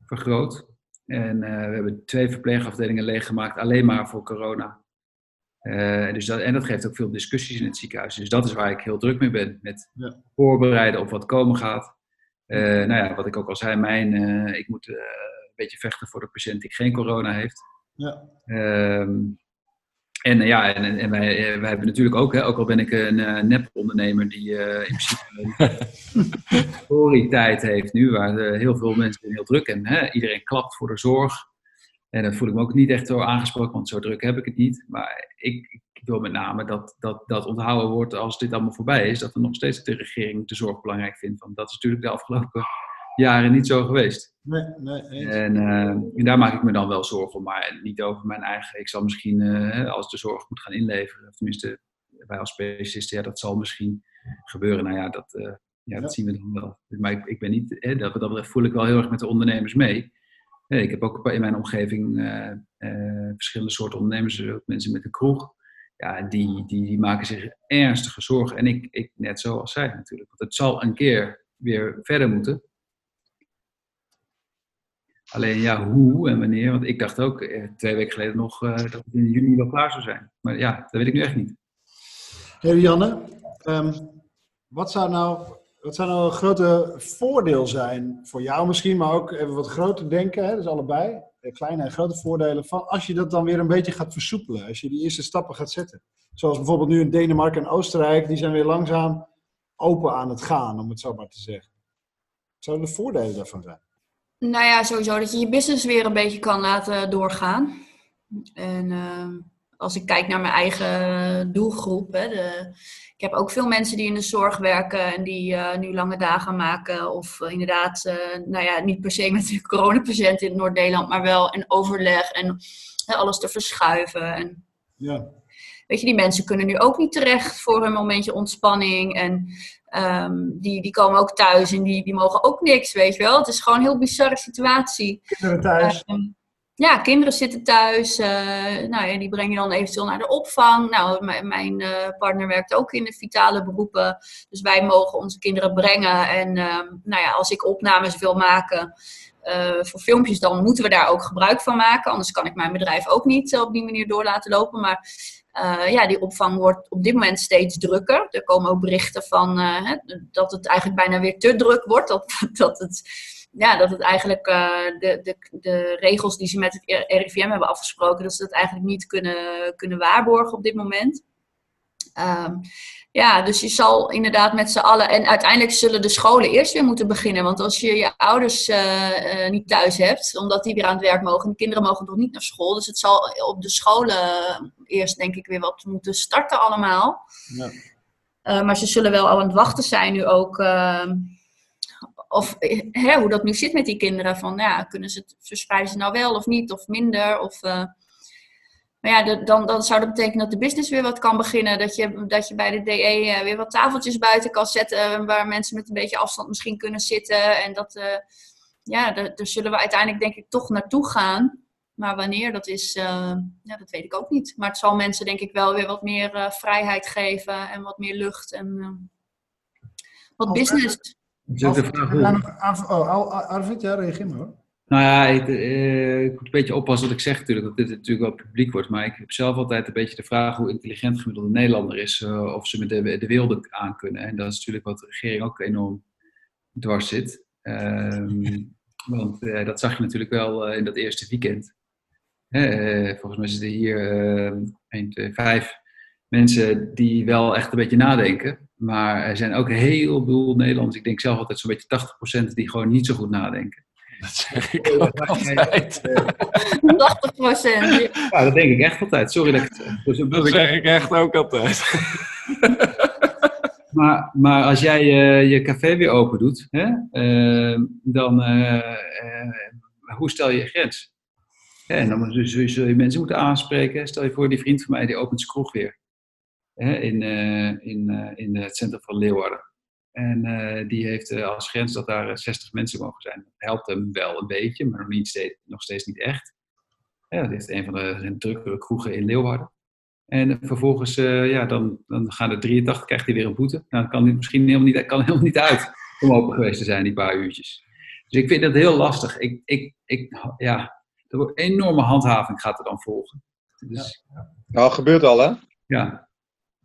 vergroot. En uh, we hebben twee verpleegafdelingen leeggemaakt, alleen maar voor corona. Uh, dus dat, en dat geeft ook veel discussies in het ziekenhuis. Dus dat is waar ik heel druk mee ben. Met ja. voorbereiden op wat komen gaat. Uh, nou ja, wat ik ook al zei, mijn, ik moet een beetje vechten voor de patiënt die geen corona heeft. Ja. Ehm, en ja, en, en wij, eh, wij hebben natuurlijk ook, hè, ook al ben ik een uh, nep-ondernemer die uh, in principe een heeft nu, waar heel veel mensen heel druk en hè, iedereen klapt voor de zorg. En dan voel ik me ook niet echt zo aangesproken, want zo druk heb ik het niet. Maar ik, wil met name dat, dat dat onthouden wordt als dit allemaal voorbij is, dat er nog steeds de regering de zorg belangrijk vindt. Want dat is natuurlijk de afgelopen jaren niet zo geweest. Nee, nee, en, uh, en, daar maak ik me dan wel zorgen om, maar niet over mijn eigen. Ik zal misschien, uh, als de zorg moet gaan inleveren, of tenminste wij als specialisten, ja, dat zal misschien gebeuren. Nou ja, dat, uh, ja, dat zien we dan wel. Maar ik, ik ben niet, hè, dat, dat voel ik wel heel erg met de ondernemers mee. ik heb ook in mijn omgeving verschillende soorten ondernemers, mensen met een kroeg. Ja, die, die, die maken zich ernstige zorgen. En ik, ik net zoals zij natuurlijk. Want het zal een keer weer verder moeten. Alleen ja, hoe en wanneer? Want ik dacht ook eh, twee weken geleden nog uh, dat het in juni wel klaar zou zijn. Maar ja, dat weet ik nu echt niet. Hey Janne, um, wat, zou nou, wat zou nou een grote voordeel zijn voor jou misschien, maar ook even wat groter denken, hè, dus allebei, eh, kleine en grote voordelen, van als je dat dan weer een beetje gaat versoepelen, als je die eerste stappen gaat zetten. Zoals bijvoorbeeld nu in Denemarken en Oostenrijk, die zijn weer langzaam open aan het gaan, om het zo maar te zeggen. Zouden de voordelen daarvan zijn? Nou ja, sowieso dat je je business weer een beetje kan laten doorgaan. En uh, als ik kijk naar mijn eigen doelgroep, hè, de, ik heb ook veel mensen die in de zorg werken en die uh, nu lange dagen maken. Of uh, inderdaad, nou ja, niet per se met de coronapatiënt in Noord-Nederland, maar wel een overleg en alles te verschuiven. En, ja. Weet je, die mensen kunnen nu ook niet terecht voor een momentje ontspanning. En Um, die, die komen ook thuis en die, die mogen ook niks, weet je wel. Het is gewoon een heel bizarre situatie. Kinderen thuis. Um, ja, kinderen zitten thuis. Uh, nou ja, die breng je dan eventueel naar de opvang. Nou, mijn uh, partner werkt ook in de vitale beroepen. Dus wij mogen onze kinderen brengen. En um, nou ja, als ik opnames wil maken voor filmpjes, dan moeten we daar ook gebruik van maken. Anders kan ik mijn bedrijf ook niet op die manier door laten lopen. Maar uh, ja, die opvang wordt op dit moment steeds drukker. Er komen ook berichten van dat het eigenlijk bijna weer te druk wordt. Dat, dat, het, ja, dat het eigenlijk de, de, de regels die ze met het RIVM hebben afgesproken, dat ze dat eigenlijk niet kunnen, kunnen waarborgen op dit moment. Um, ja, dus je zal inderdaad met z'n allen. En uiteindelijk zullen de scholen eerst weer moeten beginnen. Want als je je ouders uh, uh, niet thuis hebt, omdat die weer aan het werk mogen, de kinderen mogen nog niet naar school. Dus het zal op de scholen eerst, denk ik, weer wat moeten starten, allemaal. Ja. Uh, maar ze zullen wel al aan het wachten zijn nu ook. Ehm, of hè, hoe dat nu zit met die kinderen. Van ja, kunnen ze het verspreiden nou wel of niet, of minder? Of maar ja, dan, dan zou dat betekenen dat de business weer wat kan beginnen. Dat je, dat je bij de DE eh, weer wat tafeltjes buiten kan zetten. Eh, waar mensen met een beetje afstand misschien kunnen zitten. En dat, uh, ja, daar, zullen we uiteindelijk denk ik toch naartoe gaan. Maar wanneer, dat is, uh, ja, dat weet ik ook niet. Maar het zal mensen denk ik wel weer wat meer uh, vrijheid geven. En wat meer lucht en uh, wat business. Dus de vraag. Oh, Arvid, ja, reageer maar hoor. Nou ja, ik, eh, ik moet een beetje oppassen wat ik zeg natuurlijk, dat dit natuurlijk wel publiek wordt. Maar ik heb zelf altijd een beetje de vraag hoe intelligent gemiddelde Nederlander is, eh, of ze met de, de wereld aan kunnen. En dat is natuurlijk wat de regering ook enorm dwars zit. Ehm, want eh, dat zag je natuurlijk wel in dat eerste weekend. Volgens mij zitten hier eh 1, 2, 5 mensen die wel echt een beetje nadenken. Maar er zijn ook een heleboel Nederlanders, ik denk zelf altijd zo'n beetje 80% die gewoon niet zo goed nadenken. Dat zeg ik ook altijd. 80 procent. Ja, dat denk ik echt altijd. Sorry dat ik het zeg. Dus, Dat zeg ik echt ook altijd. Maar, maar als jij eh, je café weer open doet, hè, eh, dan eh, eh, hoe stel je je grens? Hè, en dan moet- zul je, zul je mensen moeten aanspreken. Stel je voor, die vriend van mij die opent zijn kroeg weer. Hè, in, eh, in, eh, in het centrum van Leeuwarden. En eh, die heeft eh, als grens dat daar eh, 60 mensen mogen zijn. Dat helpt hem wel een beetje, maar nog, niet steeds, nog steeds niet echt. Ja, dat is een van de drukkere kroegen in Leeuwarden. En vervolgens, eh, ja, dan, dan gaan er 83, krijgt hij weer een boete. Nou, dat kan hij misschien helemaal niet, kan helemaal niet uit om open geweest te zijn, die paar uurtjes. Dus ik vind dat heel lastig. Ik, ik, ik, ja, er wordt enorme handhaving gaat er dan volgen. Dus, Nou, gebeurt al, hè? ja.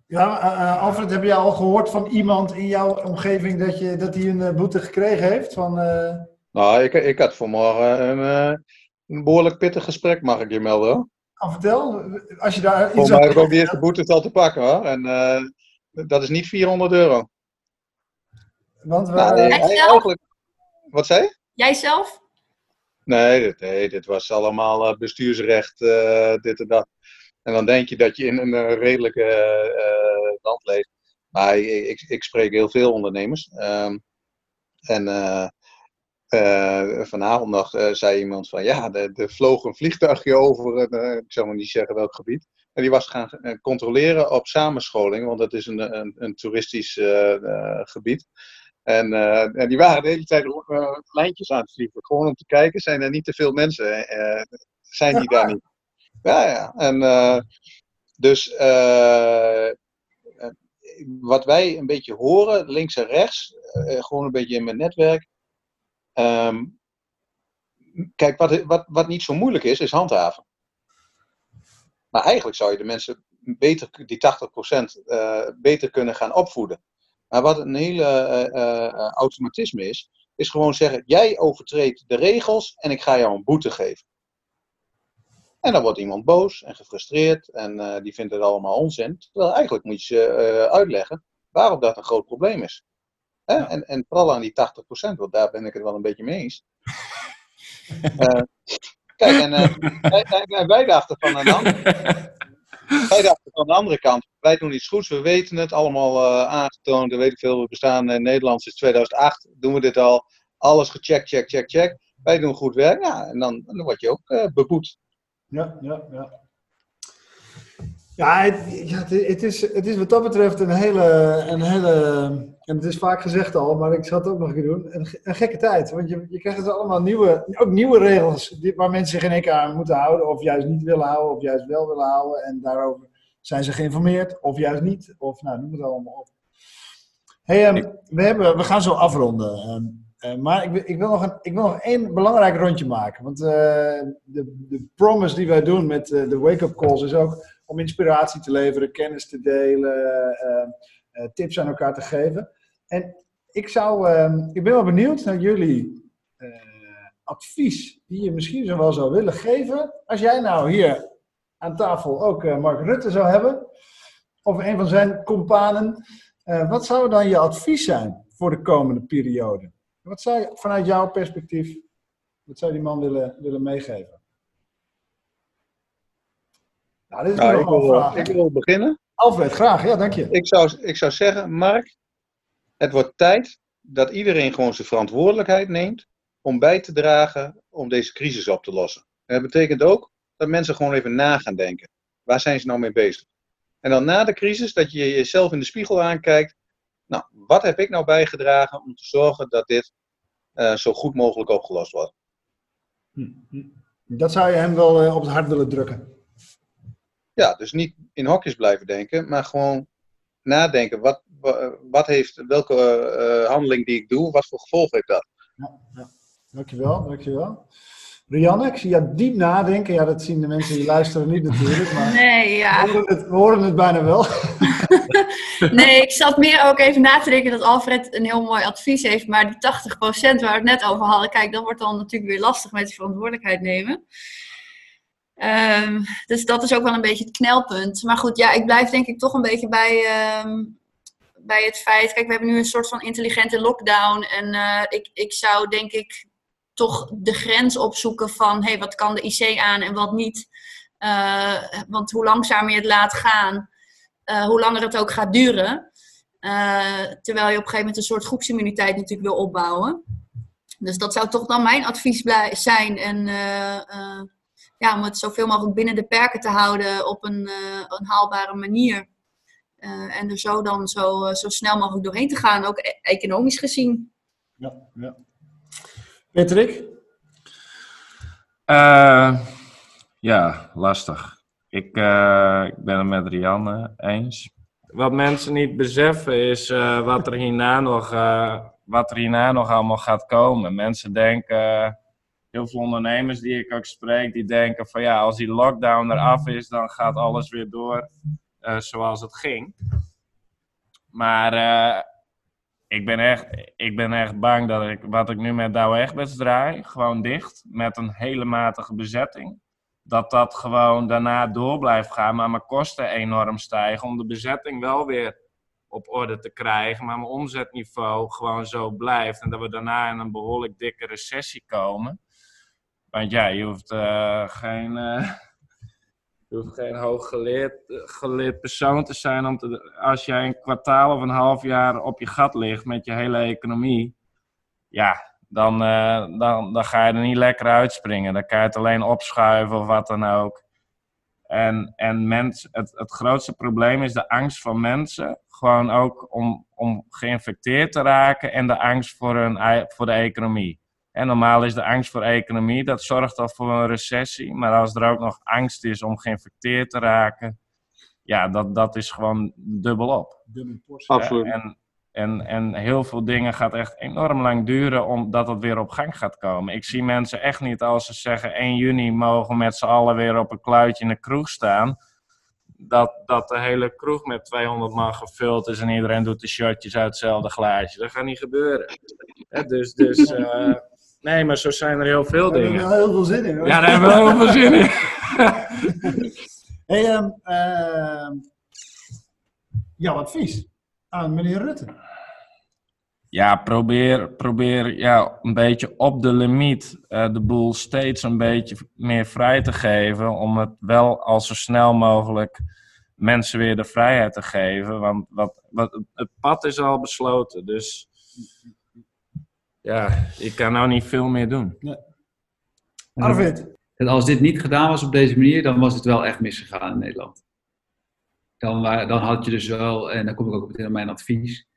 Ja, eh, eh, Alfred, heb je al gehoord van iemand in jouw omgeving dat, je, dat hij een eh, boete gekregen heeft? Van, eh, Nou, ik, ik had vanmorgen een, eh, een behoorlijk pittig gesprek, mag ik je melden. Hoor. ah, vertel, als je daar iets Volgens mij heb ik ook de eerste boete al te pakken, hoor. En eh, dat is niet 400 euro. Want we, Nou, Jij nee, eigenlijk... Wat zei je? Jij zelf? Nee, dit, nee, dit was allemaal bestuursrecht, eh, dit en dat. En dan denk je dat je in een eh, redelijke eh, land leeft. Maar ik, ik, spreek heel veel ondernemers. Ehm, en eh, eh, vanavond nog eh, zei iemand van ja, er, er vloog een vliegtuigje over, eh, ik zal maar niet zeggen welk gebied. En die was gaan eh, controleren op samenscholing, want dat is een, een, een toeristisch eh, eh, gebied. En, eh, en die waren de hele tijd eh, lijntjes aan het vliegen. Gewoon om te kijken, zijn er niet te veel mensen? eh, zijn die daar niet? Ja, ja. En eh, dus eh, wat wij een beetje horen, links en rechts, eh, gewoon een beetje in mijn netwerk. Ehm, kijk, wat, wat, wat niet zo moeilijk is, is handhaven. Maar eigenlijk zou je de mensen beter, die 80% eh, beter kunnen gaan opvoeden. Maar wat een hele automatisme is, is gewoon zeggen: jij overtreedt de regels en ik ga jou een boete geven. En dan wordt iemand boos en gefrustreerd en eh, die vindt het allemaal onzin. Terwijl eigenlijk moet je ze eh, uitleggen waarom dat een groot probleem is. Hè? En, en vooral aan die 80%, want daar ben ik het wel een beetje mee eens. Eh, kijk, en wij, wij, wij dachten van een andere, wij dachten van de andere kant, wij doen iets goeds, we weten het, allemaal aangetoond, weet ik veel, we bestaan in Nederland sinds 2008, doen we dit al, alles gecheckt, check, check, check. Wij doen goed werk, ja, en dan, dan word je ook beboet. Ja, ja, ja. Ja, het, ja, het, is, het is wat dat betreft een hele, een hele, en het is vaak gezegd al, maar ik zal het ook nog een keer doen, een, een gekke tijd. Want je, je krijgt dus allemaal nieuwe, ook nieuwe regels die, waar mensen zich in één keer aan moeten houden, of juist niet willen houden, of juist wel willen houden. En daarover zijn ze geïnformeerd, of juist niet, of nou, noem het allemaal op. Hey, ehm, we, hebben, we gaan zo afronden. ehm, eh, maar ik, ik, wil nog een, ik wil nog één belangrijk rondje maken. Want eh, de, de promise die wij doen met eh, de wake-up calls is ook om inspiratie te leveren, kennis te delen, tips aan elkaar te geven. En ik, zou, ehm, ik ben wel benieuwd naar jullie advies die je misschien zo wel zou willen geven. Als jij nou hier aan tafel ook Mark Rutte zou hebben, of een van zijn companen, wat zou dan je advies zijn voor de komende periode? Wat zou je vanuit jouw perspectief, wat zou die man willen, willen meegeven? Nou, dit is Nou, nog ik, wil, vraag. ik wil beginnen. Alfred, graag. Ja, dank je. Ik zou, ik zou zeggen, Mark, het wordt tijd dat iedereen gewoon zijn verantwoordelijkheid neemt om bij te dragen om deze crisis op te lossen. En dat betekent ook dat mensen gewoon even na gaan denken. Waar zijn ze nou mee bezig? En dan na de crisis dat je jezelf in de spiegel aankijkt. Nou, wat heb ik nou bijgedragen om te zorgen dat dit eh, zo goed mogelijk opgelost wordt? Dat zou je hem wel eh, op het hart willen drukken. Ja, dus niet in hokjes blijven denken, maar gewoon nadenken. Wat, wa- wat heeft, welke eh, handeling die ik doe, wat voor gevolg heeft dat? Dankjewel, dankjewel. Rianne, ik zie jou diep nadenken. Ja, dat zien de mensen die luisteren niet natuurlijk, maar Nee, ja. we, horen het, we horen het bijna wel. Nee, ik zat meer ook even na te denken dat Alfred een heel mooi advies heeft. Maar die 80% waar we het net over hadden, kijk, dat wordt dan natuurlijk weer lastig met die verantwoordelijkheid nemen. Ehm, dus dat is ook wel een beetje het knelpunt. Maar goed, ja, ik blijf denk ik toch een beetje bij, ehm, bij het feit. Kijk, we hebben nu een soort van intelligente lockdown. En eh, ik, ik zou denk ik toch de grens opzoeken van hey, wat kan de IC aan en wat niet. Eh, want hoe langzamer je het laat gaan, eh, hoe langer het ook gaat duren. Eh, terwijl je op een gegeven moment een soort groepsimmuniteit natuurlijk wil opbouwen. Dus dat zou toch dan mijn advies zijn. En eh, eh, ja, om het zoveel mogelijk binnen de perken te houden op een, eh, een haalbare manier. Eh, en er zo dan zo, zo snel mogelijk doorheen te gaan, ook e- economisch gezien. Ja, ja. Patrick? Eh, ja, lastig. Ik, eh, ik ben het met Rianne eens. Wat mensen niet beseffen is eh, wat, er hierna nog, eh, wat er hierna nog allemaal gaat komen. Mensen denken, heel veel ondernemers die ik ook spreek, die denken van ja, als die lockdown eraf is, dan gaat alles weer door zoals het ging. Maar ik, ben echt, ik ben echt bang dat ik, wat ik nu met Douwe Egberts draai, gewoon dicht, met een hele matige bezetting. Dat dat gewoon daarna door blijft gaan, maar mijn kosten enorm stijgen om de bezetting wel weer op orde te krijgen, maar mijn omzetniveau gewoon zo blijft. En dat we daarna in een behoorlijk dikke recessie komen. Want ja, je hoeft eh, geen, eh, geen hooggeleerd geleerd persoon te zijn. Om te, als jij een kwartaal of een half jaar op je gat ligt met je hele economie, ja, dan, eh, dan, dan ga je er niet lekker uitspringen. Dan kan je het alleen opschuiven of wat dan ook. En, en mens, het, het grootste probleem is de angst van mensen. Gewoon ook om, om geïnfecteerd te raken en de angst voor, hun, voor de economie. En normaal is de angst voor economie, dat zorgt al voor een recessie. Maar als er ook nog angst is om geïnfecteerd te raken, ja, dat, dat is gewoon dubbelop. Dubbel portie. Absoluut. En, en, en heel veel dingen gaat echt enorm lang duren omdat het weer op gang gaat komen. Ik zie mensen echt niet als ze zeggen 1 juni mogen met z'n allen weer op een kluitje in de kroeg staan. Dat, dat de hele kroeg met 200 man gevuld is en iedereen doet de shotjes uit hetzelfde glaasje. Dat gaat niet gebeuren. Dus, dus eh, nee, maar zo zijn er heel veel Daar hebben we dingen. heel veel zin in. hoor. Ja, daar hebben we heel veel zin in. Hey, ehm, ehm, jouw advies aan meneer Rutte. Ja, probeer, probeer ja, een beetje op de limiet eh, de boel steeds een beetje meer vrij te geven. Om het wel al zo snel mogelijk mensen weer de vrijheid te geven. Want wat, wat, het pad is al besloten. Dus ja, ik kan nou niet veel meer doen. Arvid. En als dit niet gedaan was op deze manier, dan was het wel echt misgegaan in Nederland. Dan, dan had je dus wel, en dan kom ik ook meteen op mijn advies,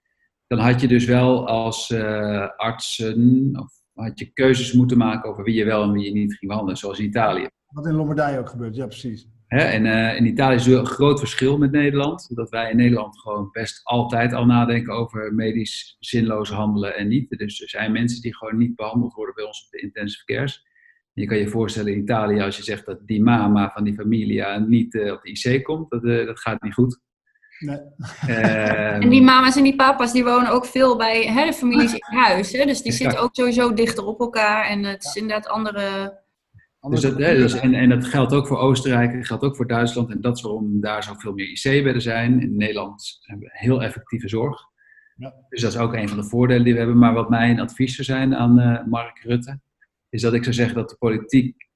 dan had je dus wel als eh, artsen, of had je keuzes moeten maken over wie je wel en wie je niet ging behandelen, zoals in Italië. Wat in Lombardije ook gebeurt, ja precies. Hè? En eh, in Italië is er een groot verschil met Nederland. Dat wij in Nederland gewoon best altijd al nadenken over medisch zinloos handelen en niet. Dus er zijn mensen die gewoon niet behandeld worden bij ons op de intensive cares. Je kan je voorstellen in Italië als je zegt dat die mama van die familia niet eh, op de IC komt, dat, dat gaat niet goed. Nee. Ehm, En die mama's en die papa's die wonen ook veel bij hè, de families in huis. Hè? Dus die Exact. zitten ook sowieso dichter op elkaar. En het is inderdaad andere... Dus Anders dat, dus, en, en dat geldt ook voor Oostenrijk, dat geldt ook voor Duitsland. En dat is waarom daar zoveel meer IC-bedden zijn. In Nederland hebben we heel effectieve zorg. Ja. Dus dat is ook een van de voordelen die we hebben. Maar wat mijn advies zou zijn aan eh, Mark Rutte, is dat ik zou zeggen dat de politiek,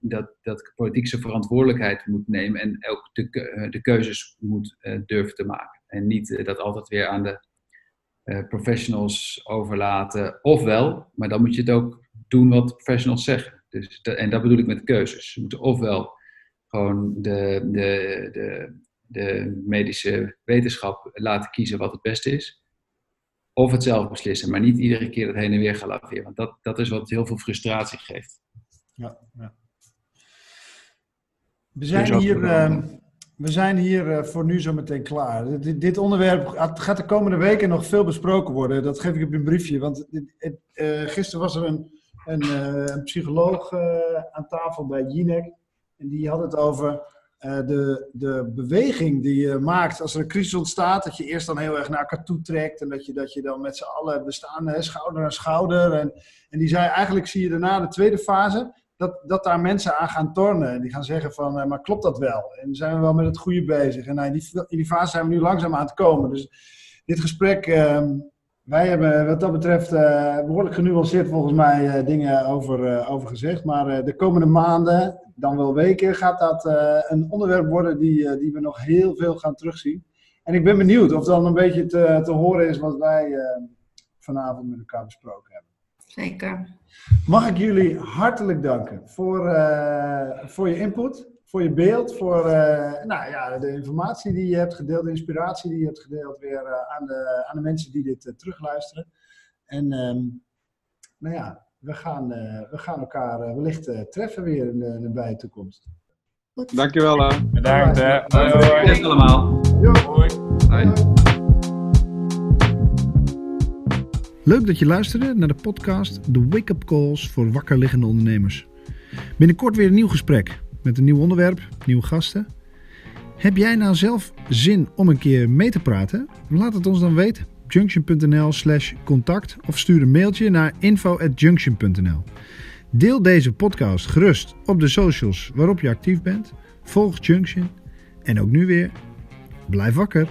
dat, dat politiek zijn verantwoordelijkheid moet nemen en ook de, eh, de keuzes moet eh, durven te maken. En niet eh, dat altijd weer aan de professionals overlaten. Ofwel, maar dan moet je het ook doen wat professionals zeggen. Dus dat- en dat bedoel ik met keuzes. Ze moeten ofwel gewoon de, de, de, de medische wetenschap laten kiezen wat het beste is. Of het zelf beslissen, maar niet iedere keer het heen en weer gaan laveren. Want dat, dat is wat heel veel frustratie geeft. Ja, ja. We zijn hier, ehm, we zijn hier eh, voor nu zo meteen klaar. Dit, dit onderwerp gaat de komende weken nog veel besproken worden. Dat geef ik op een briefje. Want eh, gisteren was er een, een, eh, een psycholoog aan tafel bij Jinek. En die had het over de, de beweging die je maakt als er een crisis ontstaat. Dat je eerst dan heel erg naar elkaar toe trekt. En dat je, dat je dan met z'n allen bestaan, hè, schouder aan schouder. En, en die zei eigenlijk zie je daarna de tweede fase. Dat, dat daar mensen aan gaan tornen. En die gaan zeggen van, eh, maar klopt dat wel? En zijn we wel met het goede bezig? En nou, in, die, in die fase zijn we nu langzaam aan het komen. Dus dit gesprek, ehm, wij hebben wat dat betreft eh, behoorlijk genuanceerd volgens mij eh, dingen over, over gezegd. Maar de komende maanden, dan wel weken, gaat dat een onderwerp worden die, die we nog heel veel gaan terugzien. En ik ben benieuwd of dan een beetje te, te horen is wat wij vanavond met elkaar besproken hebben. Zeker. Mag ik jullie hartelijk danken voor, eh, voor je input, voor je beeld, voor eh, nou, ja, de informatie die je hebt gedeeld, de inspiratie die je hebt gedeeld weer eh, aan, de, aan de mensen die dit terugluisteren. En ehm, nou ja, we gaan, eh, we gaan elkaar wellicht eh, treffen weer in de, in de nabije toekomst. Goed. Dankjewel. hè. Bedankt hè. Hoi, allemaal. Hoi. Leuk dat je luisterde naar de podcast The Wake Up Calls voor wakker liggende ondernemers. Binnenkort weer een nieuw gesprek met een nieuw onderwerp, nieuwe gasten. Heb jij nou zelf zin om een keer mee te praten? Laat het ons dan weten. junction.nl slash contact of stuur een mailtje naar info@junction.nl. Deel deze podcast gerust op de socials waarop je actief bent. Volg Junction en ook nu weer blijf wakker.